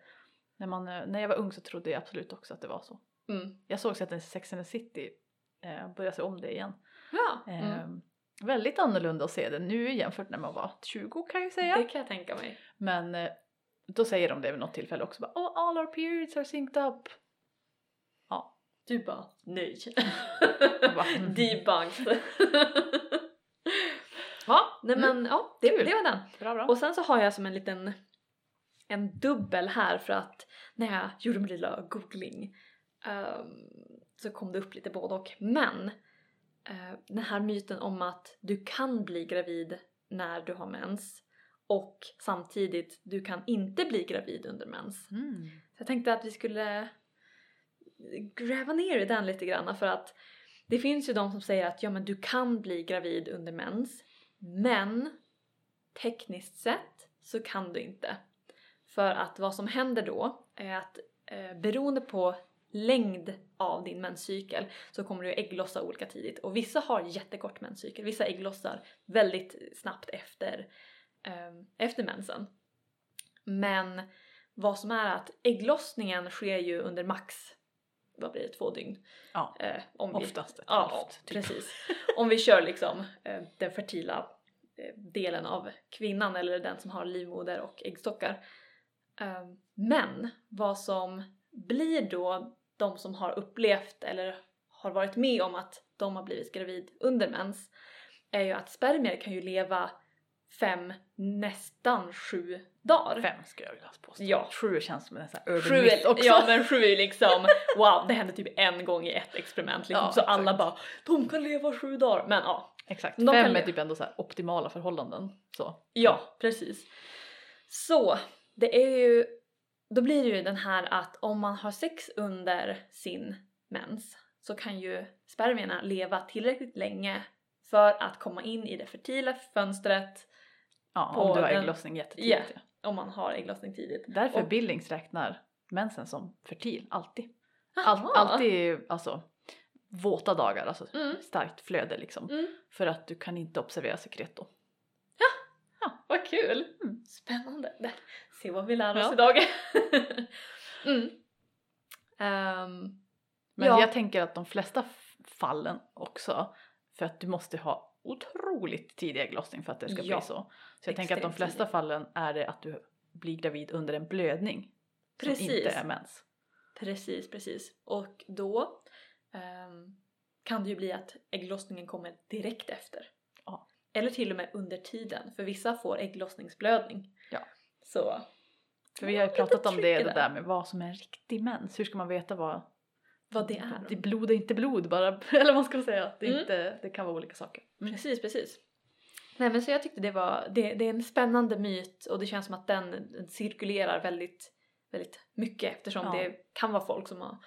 när, man, eh, när jag var ung så trodde jag absolut också att det var så. Mm. Jag såg att Sex and the City eh, började se om det igen. Ja, Eh, mm. Väldigt annorlunda att se det nu jämfört när man var 20 kan jag ju säga. det kan jag tänka mig. Men eh, då säger de det vid något tillfälle också bara oh, all our periods are synced up. Ja. Du bara nej. Bara, mm. Debunked. ja, nej men ja, det, Kul. det var den. Bra bra. Och sen så har jag som en liten en dubbel här för att när jag gjorde min lilla googling ehm, så kom det upp lite både och. Men den här myten om att du kan bli gravid när du har mens och samtidigt du kan inte bli gravid under mens. Mm. Så jag tänkte att vi skulle gräva ner i den lite grann för att det finns ju de som säger att ja men du kan bli gravid under mens men tekniskt sett så kan du inte. För att vad som händer då är att eh, beroende på längd av din menscykel så kommer du ägglossa olika tidigt och vissa har jättekort menscykel, vissa ägglossar väldigt snabbt efter, eh, efter mensen. Men vad som är att ägglossningen sker ju under max, vad blir det, två dygn? Ja, Eh, om vi, oftast ett Ja, halvt. Typ. precis. Om vi kör liksom eh, den fertila eh, delen av kvinnan eller den som har livmoder och äggstockar. Eh, men vad som blir då de som har upplevt eller har varit med om att de har blivit gravid under mens är ju att spermier kan ju leva fem, nästan sju dagar. Fem ska jag vilja påstå. Ja. Sju känns som en sån här urban myth också. ja men sju är liksom wow det hände typ en gång i ett experiment liksom. Ja, så alla exakt. bara de kan leva sju dagar men ja. Exakt, De fem är typ ändå så optimala förhållanden. Så. Ja precis. Så det är ju då blir det ju den här att om man har sex under sin mens så kan ju spermierna leva tillräckligt länge för att komma in i det fertila fönstret Ja, om du har ägglossning jättetidigt. Ja. Ja. om man har ägglossning tidigt. Därför Och- Billings räknar mensen som fertil, alltid. All, alltid alltså våta dagar, alltså Mm. starkt flöde liksom. Mm. För att du kan inte observera sekret då. Vad kul! Mm. Spännande! Det- Se vad vi lär oss Ja. idag! mm. Ehm, Men Ja. jag tänker att de flesta fallen också, för att du måste ha otroligt tidig ägglossning för att det ska Ja. bli så. Så jag tänker att de Extremt flesta tidig. fallen är det att du blir gravid under en blödning. Som inte Precis. är mens. precis, precis. Och då ehm, kan det ju bli att ägglossningen kommer direkt efter. Eller till och med under tiden, för vissa får ägglossningsblödning. Ja. Så För vi har ju pratat om det, det där. med vad som är en riktig mens. Hur ska man veta vad vad det är. Det blod är inte blod bara, eller vad man ska säga. Det, Mm. inte, det kan vara olika saker. Mm. Precis, precis. Nej men så jag tyckte det var, det, det är en spännande myt och det känns som att den, cirkulerar väldigt, väldigt mycket eftersom Ja. det kan vara folk som har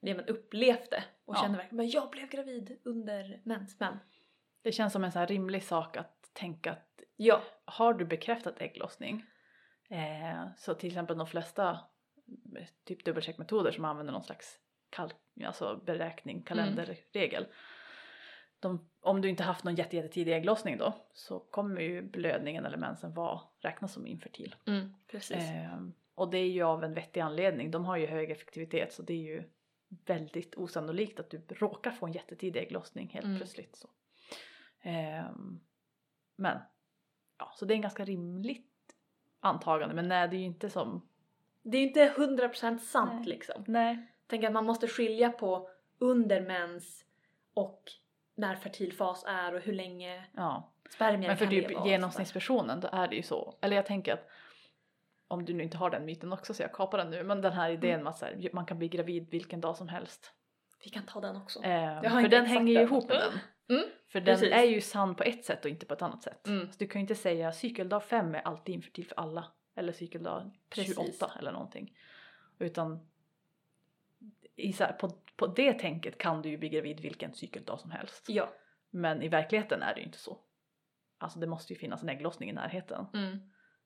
ja, men upplevt det och Ja. känner verkligen men jag blev gravid under mens men Det känns som en så här rimlig sak att tänka att ja, har du bekräftat ägglossning eh, så till exempel de flesta eh, typ dubbelcheckmetoder som använder någon slags kalk, alltså beräkning, kalenderregel. De, om du inte haft någon jätte, jättetidig ägglossning då så kommer ju blödningen eller mensen vara, räknas som infertil. mm. Ehm, och det är ju av en vettig anledning. De har ju hög effektivitet så det är ju väldigt osannolikt att du råkar få en jättetidig ägglossning helt Mm. plötsligt. Så. Ehm, men Ja, så det är en ganska rimligt antagande men nej det är ju inte som... Det är ju inte 100% sant Nej. liksom. Nej. Tänk att man måste skilja på under mens och när fertil fas är och hur länge Ja. spermier Men för kan typ genomsnittspersonen då är det ju så. Eller jag tänker att om du nu inte har den myten också så jag kapar den nu men den här idén Mm. med att här, man kan bli gravid vilken dag som helst. Vi kan ta den också. Eh, för den hänger ju ihop med den. Mm, För den precis. är ju sann på ett sätt och inte på ett annat sätt. Mm. Så du kan ju inte säga cykeldag 5 är alltid infertil för alla. Eller cykeldag Precis. 28 eller någonting. Utan i här, på, på det tänket kan du ju bli gravid vilken cykeldag som helst. Ja. Men i verkligheten är det ju inte så. Alltså det måste ju finnas en ägglossning i närheten. Mm.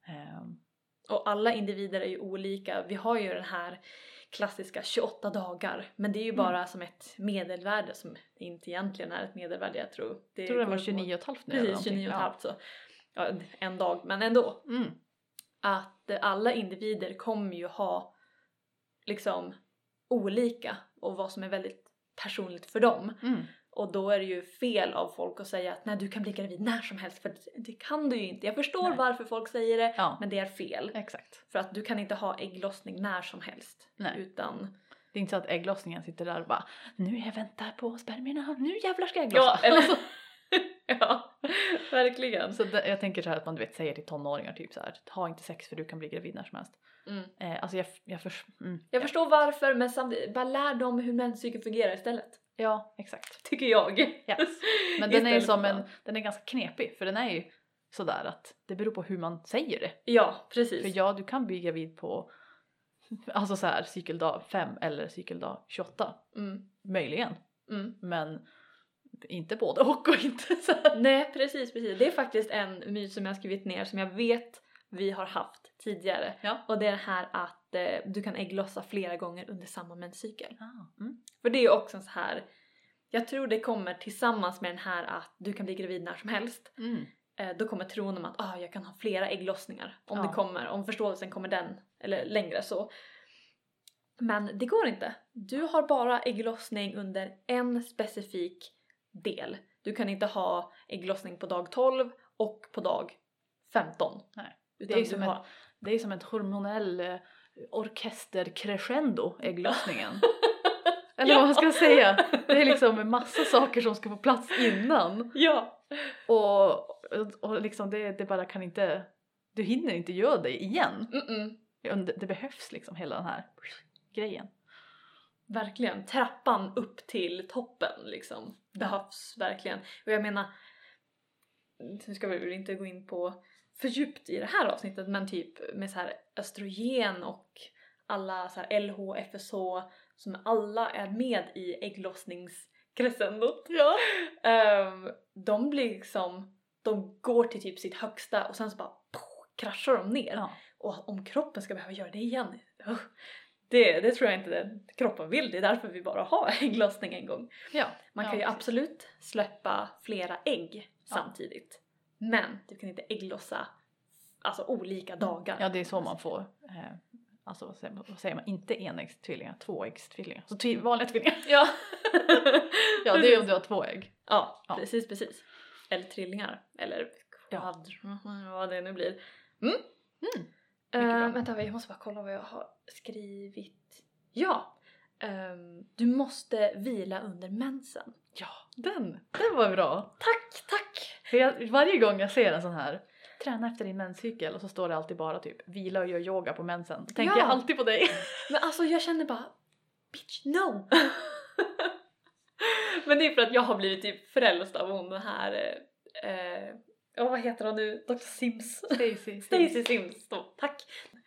Ehm, Och alla individer är ju olika. Vi har ju den här klassiska 28 dagar. Men det är ju Mm. bara som ett medelvärde som inte egentligen är ett medelvärde. Jag tror det jag tror den var går 29 och ett halvt nu eller Precis, någonting. 29 och halvt så. Ja, en dag, men ändå. Mm. Att alla individer kommer ju ha liksom olika och vad som är väldigt personligt för dem. Mm. Och då är det ju fel av folk att säga att nej du kan bli gravid när som helst för det- kan du ju inte. Jag förstår Nej. varför folk säger det Ja, men det är fel. exakt. För att du kan inte ha ägglossning när som helst. Nej. Utan... Det är inte så att ägglossningen sitter där och bara nu jag väntar på spermierna, nu jävlar ska jag ägglossa. Ja, eller... ja, verkligen. Så det, jag tänker så här att man du vet säger till tonåringar typ så här, ha inte sex för du kan bli gravid när som helst. Mm. Eh, alltså jag, jag, förs- mm, Jag förstår varför men samtidigt, bara lär dem hur menscykeln fungerar istället. Ja, exakt. Tycker jag. Yes. Men den är ju som en, den är ganska knepig för den är ju sådär att det beror på hur man säger det. Ja, precis. För ja, du kan bli gravid på alltså så här cykeldag 5 eller cykeldag 28. Mm. Möjligen. Mm. Men inte både och och inte så här. Nej, precis, precis. Det är faktiskt en myt som jag skrivit ner som jag vet vi har haft tidigare. Ja. Och det är det här att eh, du kan ägglossa flera gånger under samma menscykel. Ah, mm. För det är ju också så här, jag tror det kommer tillsammans med den här att du kan bli gravid när som helst. Mm. Eh, då kommer tron om att ah, jag kan ha flera ägglossningar. Om Ja. det kommer, om förståelsen kommer den, eller längre så. Men det går inte. Du har bara ägglossning under en specifik del. Du kan inte ha ägglossning på dag 12 och på dag 15. Nej. Utan Det är som har... Det är som ett hormonell eh, orkester-crescendo, ägglossningen. Eller vad man ska säga. Det är liksom en massa saker som ska få plats innan. Ja! Och, och liksom det, det bara kan inte, du hinner inte göra det igen. Mm-mm. Det, det behövs liksom hela den här grejen. Verkligen. Trappan upp till toppen liksom. Behövs verkligen. Och jag menar, nu ska vi väl inte gå in på för djupt i det här avsnittet men typ med så här östrogen och alla så här LH, FSH som alla är med i ägglossningscrescendot. Ja. Ehm, de blir liksom, de går till typ sitt högsta och sen så bara poff, kraschar de ner. ja. Och om kroppen ska behöva göra det igen, ugh, det, det tror jag inte den kroppen vill. Det är därför vi bara har ägglossning en gång. ja. Man ja, kan ju precis. absolut släppa flera ägg Ja. samtidigt. Men du kan inte ägglossa alltså olika dagar. Ja det är så man får, eh, alltså vad säger, man, vad säger man, inte enäggstvillingar, tvåäggstvillingar. Så tvi, vanliga tvillingar. Ja. Ja det är om du har två ägg. ja, Ja. precis precis. Eller trillingar. Eller Ja. kvadr, vad det nu blir. Mm. Mm. Bra. vänta, jag måste bara kolla vad jag har skrivit. Ja! ehm, du måste vila under mensen. Ja, den, den var bra. Tack, tack! För jag, varje gång jag ser en sån här träna efter din menscykel och så står det alltid bara typ vila och gör yoga på mensen. Då tänker Ja. jag alltid på dig. Men alltså jag känner bara bitch no! Men det är för att jag har blivit typ frälst av hon den här, eh, eh, ja vad heter hon nu, Dr Sims? Stacy. Stacy Sims då, tack!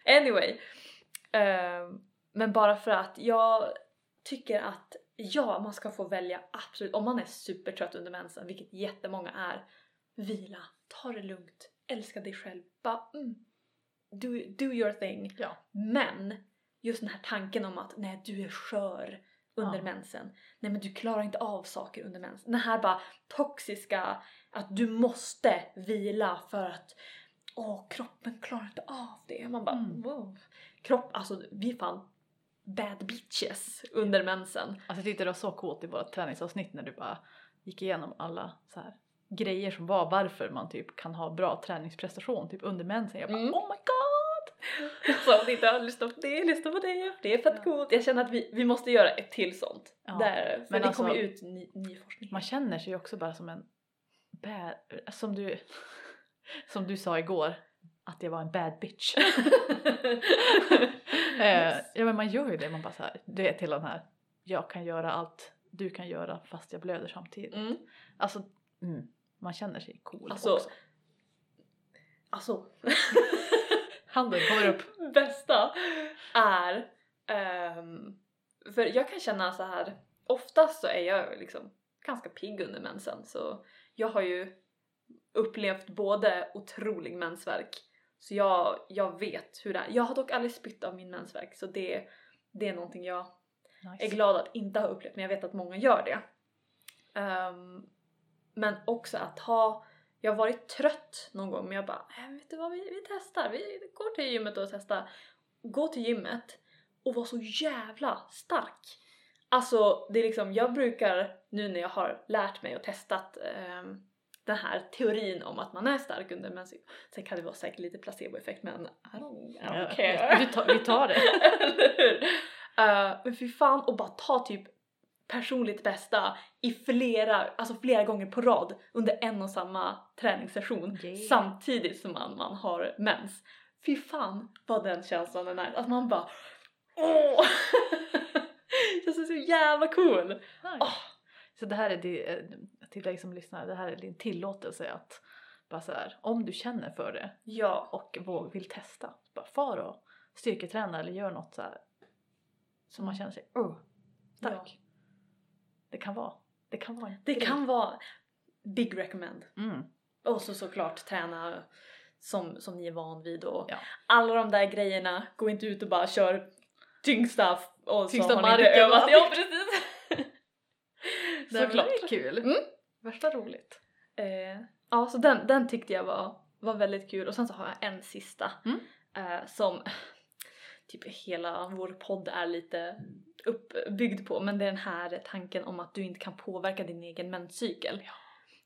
Anyway, ehm, men bara för att jag tycker att ja, man ska få välja absolut, om man är supertrött under mensen, vilket jättemånga är, vila, ta det lugnt, älska dig själv, bara mm, do, do your thing. Ja. Men just den här tanken om att nej du är skör under Ja. mensen. Nej men du klarar inte av saker under mensen. Den här bara toxiska att du måste vila för att åh kroppen klarar inte av det. Man bara Mm. wow. Kropp, alltså vi är fan bad bitches under mensen. Alltså jag tyckte det var så coolt i vårt träningsavsnitt när du bara gick igenom alla så här grejer som var varför man typ kan ha bra träningsprestation typ under mensen. Jag bara Mm. oh my god! Så om ni inte har lyssnat på det, lyssna på det. Det är fett Ja. coolt. Jag känner att vi, vi måste göra ett till sånt. Ja, Där, för men det alltså- kommer ut ny, ny forskning. Man känner sig ju också bara som en bad, som du, som du sa igår, att jag var en bad bitch. eh, ja men man gör ju det, man bara så här, du vet till den här, jag kan göra allt du kan göra fast jag blöder samtidigt. Mm. Alltså, mm, man känner sig cool Alltså, också. Alltså, Handen kommer upp. bästa är... ehm, för jag kan känna så här. oftast så är jag liksom ganska pigg under mensen så jag har ju upplevt både otrolig mensvärk så jag, jag vet hur det är. Jag har dock aldrig spytt av min mensvärk så det, det är någonting jag Nice. är glad att inte ha upplevt men jag vet att många gör det. Ehm, men också att ha, jag har varit trött någon gång men jag bara, äh, vet du vad vi, vi testar, vi går till gymmet och testar. Gå till gymmet och vara så jävla stark. Alltså det är liksom, jag brukar nu när jag har lärt mig och testat ehm, den här teorin om att man är stark under mens. Sen kan det vara säkert lite placeboeffekt men I don't, I don't care. vi tar- vi tar det. Eh, men fy fan och bara ta typ personligt bästa i flera, alltså flera gånger på rad under en och samma träningssession Yeah. samtidigt som man, man har mens. Fy fan vad den känslan är nice. Att man bara åh! det känns så jävla cool! Nice. Åh. Så det här är di- eh, till dig som lyssnar, det här är din tillåtelse att bara så här, om du känner för det Ja, och våg, vill testa, bara far och styrketräna eller gör något så här som man känner sig oh, stark. Det kan vara, det kan vara det grej. kan vara big recommend. Mm. Och så såklart träna som, som ni är van vid och Ja. alla de där grejerna. Gå inte ut och bara kör tyngsta och Tyngsta så har ni inte marken, övat. va? Ja precis! Det är såklart. kul. Mm. Värsta roligt. Eh, ja så den, den tyckte jag var, var väldigt kul och sen så har jag en sista Mm. eh, som typ hela vår podd är lite uppbyggd på men det är den här tanken om att du inte kan påverka din egen menscykel. Ja.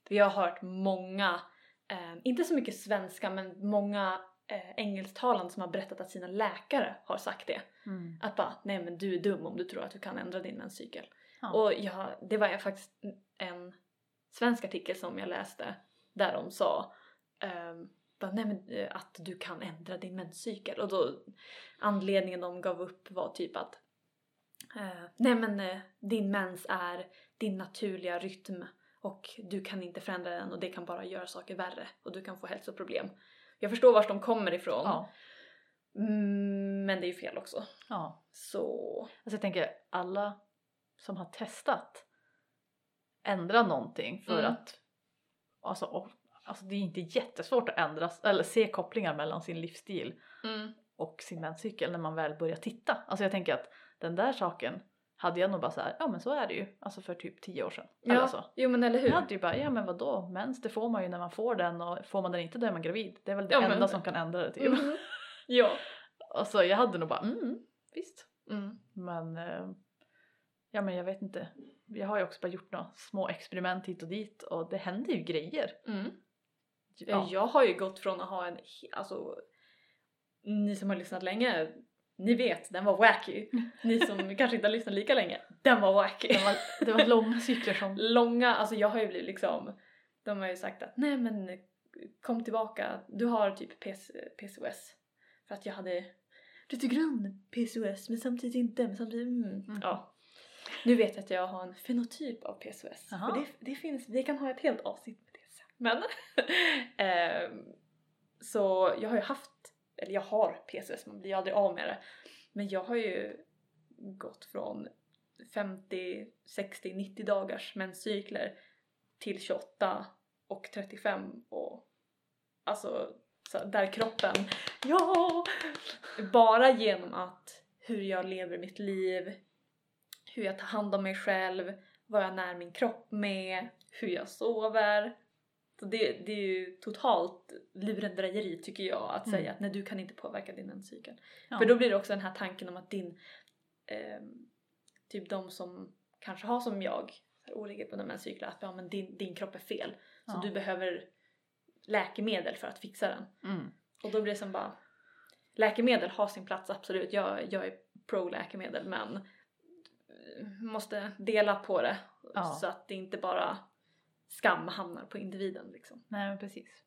Vi har hört många, eh, inte så mycket svenska men många eh, engelsktalande som har berättat att sina läkare har sagt det. Mm. Att bara, nej men du är dum om du tror att du kan ändra din menscykel. Ja. Och jag, det var faktiskt en svensk artikel som jag läste där de sa ehm, bara, nej men, eh, att du kan ändra din menscykel. Och då anledningen de gav upp var typ att eh, nej men eh, din mens är din naturliga rytm och du kan inte förändra den och det kan bara göra saker värre och du kan få hälsoproblem. Jag förstår vart de kommer ifrån Ja. mm, men det är ju fel också. ja. Så Alltså jag tänker alla som har testat ändra någonting för Mm. att alltså, och, alltså det är inte jättesvårt att ändra eller se kopplingar mellan sin livsstil mm. och sin menscykel när man väl börjar titta. Alltså jag tänker att den där saken hade jag nog bara så här, ja men så är det ju, alltså för typ tio år sedan. Eller Ja, så. jo men eller hur. Jag hade ju bara, ja men vadå, mens det får man ju när man får den och får man den inte då är man gravid. Det är väl det Ja, men- enda som kan ändra det typ. Mm. Ja. Alltså jag hade nog bara, mm, visst. Mm. Men, eh, ja men jag vet inte. Jag har ju också bara gjort några små experiment hit och dit och det händer ju grejer. Mm. Ja. Jag har ju gått från att ha en, alltså ni som har lyssnat länge, ni vet den var wacky. Ni som kanske inte har lyssnat lika länge, den var wacky. Det var, det var långa cykler som... Långa, alltså jag har ju blivit liksom, de har ju sagt att nej men kom tillbaka, du har typ PC, PCOS. För att jag hade lite grann PCOS men samtidigt inte, men samtidigt mm. Mhm. Ja. Nu vet jag att jag har en fenotyp av PCOS. Det, det finns, vi kan ha ett helt avsnitt med det sen. Men ehm, så jag har ju haft, eller jag har PCOS, man blir aldrig av med det. Men jag har ju gått från 50, 60, 90 dagars menscykler till 28 och 35 och alltså så där kroppen, ja! Bara genom att hur jag lever mitt liv, hur jag tar hand om mig själv, vad jag när min kropp med, hur jag sover. Så det, det är ju totalt lurendrejeri tycker jag att Mm. säga att nej du kan inte påverka din menscykel. Ja. För då blir det också den här tanken om att din, ehm, typ de som kanske har som jag, oregelbundna menscyklar att ja, men din, din kropp är fel. Så Ja. du behöver läkemedel för att fixa den. Mm. Och då blir det som bara läkemedel har sin plats absolut. Jag, jag är pro läkemedel men eh, måste dela på det Ja. så att det inte bara skam hamnar på individen liksom. Nej precis.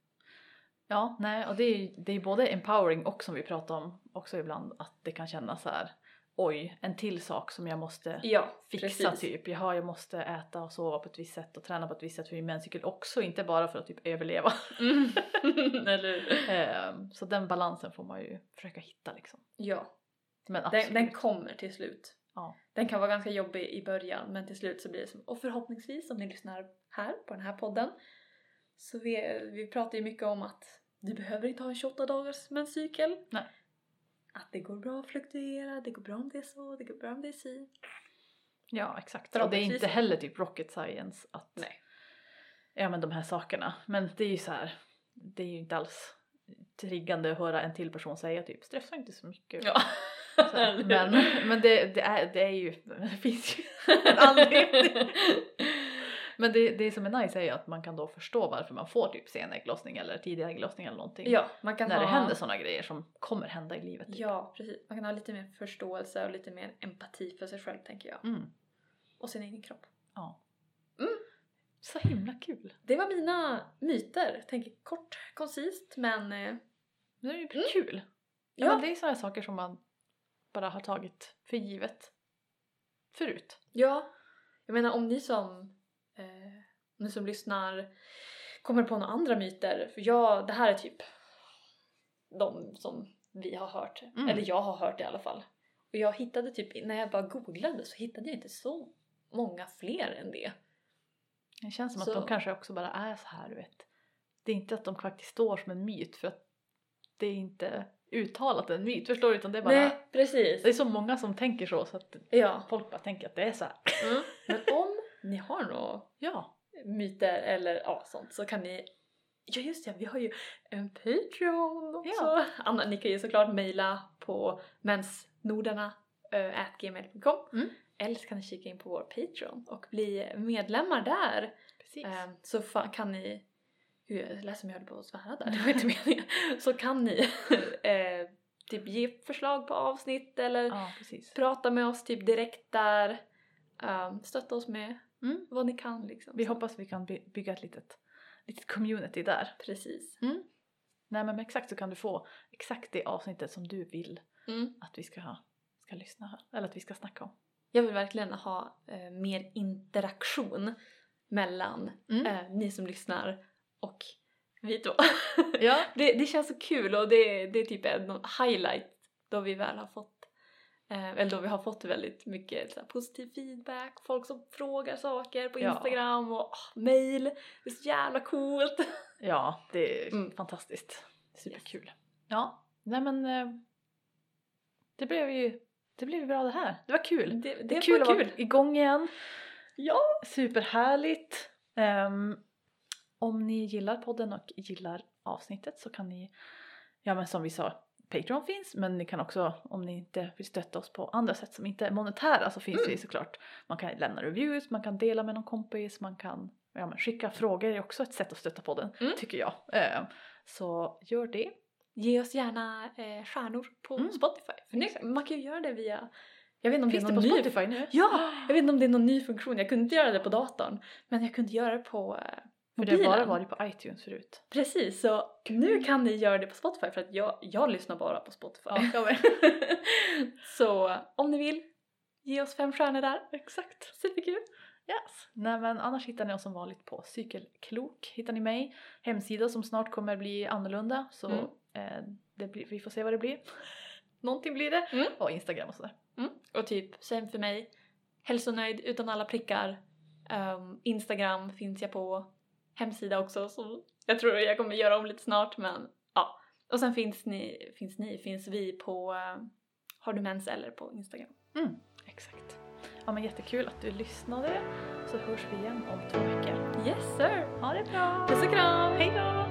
Ja, nej och det är det är både empowering och som vi pratar om också ibland att det kan kännas så här oj, en till sak som jag måste Ja, fixa precis. typ. Jaha, jag måste äta och sova på ett visst sätt och träna på ett visst sätt för min menscykel också, inte bara för att typ överleva. Mm. Eller? Ehm, så den balansen får man ju försöka hitta liksom. Ja, Men den, den kommer till slut. Ja. Den kan vara ganska jobbig i början men till slut så blir det som, och förhoppningsvis om ni lyssnar här på den här podden så vi, vi pratar ju mycket om att du behöver inte ha en 28 dagars menscykel. Nej. Att det går bra att fluktuera, det går bra om det är så, det går bra om det är si. Ja, exakt. Och det är inte heller typ rocket science att Nej. ja men de här sakerna. Men det är ju så här, det är ju inte alls triggande att höra en till person säga typ stressa inte så mycket. Ja. Men men det, det, är, det är ju, det finns ju en anledning. Men det, det som är nice är ju att man kan då förstå varför man får typ sen ägglossning eller tidig ägglossning eller någonting. ja, man kan när ha... det händer sådana grejer som kommer hända i livet. Typ. Ja, precis. Man kan ha lite mer förståelse och lite mer empati för sig själv tänker jag. Mm, Och sin egen kropp. ja. Mm. Så himla kul. Det var mina myter. Tänker kort, koncist men eh, Det är ju kul. Ja. Ja. men det är sådana saker som man bara har tagit för givet förut. Ja, jag menar om ni som, eh, ni som lyssnar kommer på några andra myter, för jag, det här är typ de som vi har hört, Mm. eller jag har hört i alla fall. Och jag hittade typ, när jag bara googlade så hittade jag inte så många fler än det. Det känns som Så- att de kanske också bara är så här, du vet. Det är inte att de faktiskt står som en myt för att det är inte uttalat en myt, förstår du? Utan det är bara, Nej, precis. det är så många som tänker så så att Ja. folk bara tänker att det är så här. Mm. Men om ni har några Ja, myter eller ja, sånt så kan ni Ja just det, vi har ju en Patreon också! Ja. Anna, ni kan ju såklart mejla på mensnordarna.gmail.com Mm. eller så kan ni kika in på vår Patreon och bli medlemmar där. precis. Eh, Så kan ni, Gud, jag lät som jag höll på att svära där, det var inte meningen. Så kan ni eh, typ ge förslag på avsnitt eller ja, prata med oss typ direkt där. Um, stötta oss med Mm. vad ni kan liksom. Vi hoppas vi kan by- bygga ett litet, litet community där. Precis. Nej men exakt så kan du få exakt det avsnittet som du vill Mm. att vi ska, ska lyssna eller att vi ska snacka om. Jag vill verkligen ha eh, mer interaktion mellan Mm. eh, ni som lyssnar och vi två. Ja. det, det känns så kul och det, det är typ en highlight då vi väl har fått eh, eller då vi har fått väldigt mycket här, positiv feedback, folk som frågar saker på Ja. Instagram och oh, mail. Det är så jävla coolt! Ja, det är Mm. fantastiskt. Superkul. Ja, nej men eh, det blev ju det blev bra det här. Det var kul. Det, det, Det är är kul att vara kul! igång igen. Ja! Superhärligt. Ehm, om ni gillar podden och gillar avsnittet så kan ni, ja men som vi sa, Patreon finns men ni kan också, om ni inte vill stötta oss på andra sätt som inte är monetära så finns Mm. det såklart. Man kan lämna reviews, man kan dela med någon kompis, man kan ja, men skicka frågor är också ett sätt att stötta podden Mm. tycker jag. Ehm, så gör det. Ge oss gärna eh, stjärnor på Mm. Spotify. För nu, man kan ju göra det via... Jag vet inte om Finns det det är på någon ny... Spotify nu? Ja! Jag vet inte om det är någon ny funktion. Jag kunde inte göra det på datorn. Men jag kunde göra det på eh, För det har bara varit på iTunes förut. Precis, så nu kan ni göra det på Spotify för att jag, jag lyssnar bara på Spotify. Ja, så om ni vill, ge oss fem stjärnor där. Exakt. Superkul! Yes. Nej men annars hittar ni oss som vanligt på Cykelklok. Hittar ni mig. Hemsida som snart kommer bli annorlunda så Mm. eh, det blir, vi får se vad det blir. Någonting blir det. Mm. Och Instagram och sådär. Mm. Och typ, same för mig. Hälsonöjd utan alla prickar. Ehm, Instagram finns jag på. Hemsida också som jag tror jag kommer göra om lite snart men ja. Och sen finns ni, finns ni, finns vi på eh, Har du mens eller på Instagram. Mm. Exakt. Ja men jättekul att du lyssnade. Så hörs vi igen om två veckor. Yes sir! Ha det bra! Puss och kram!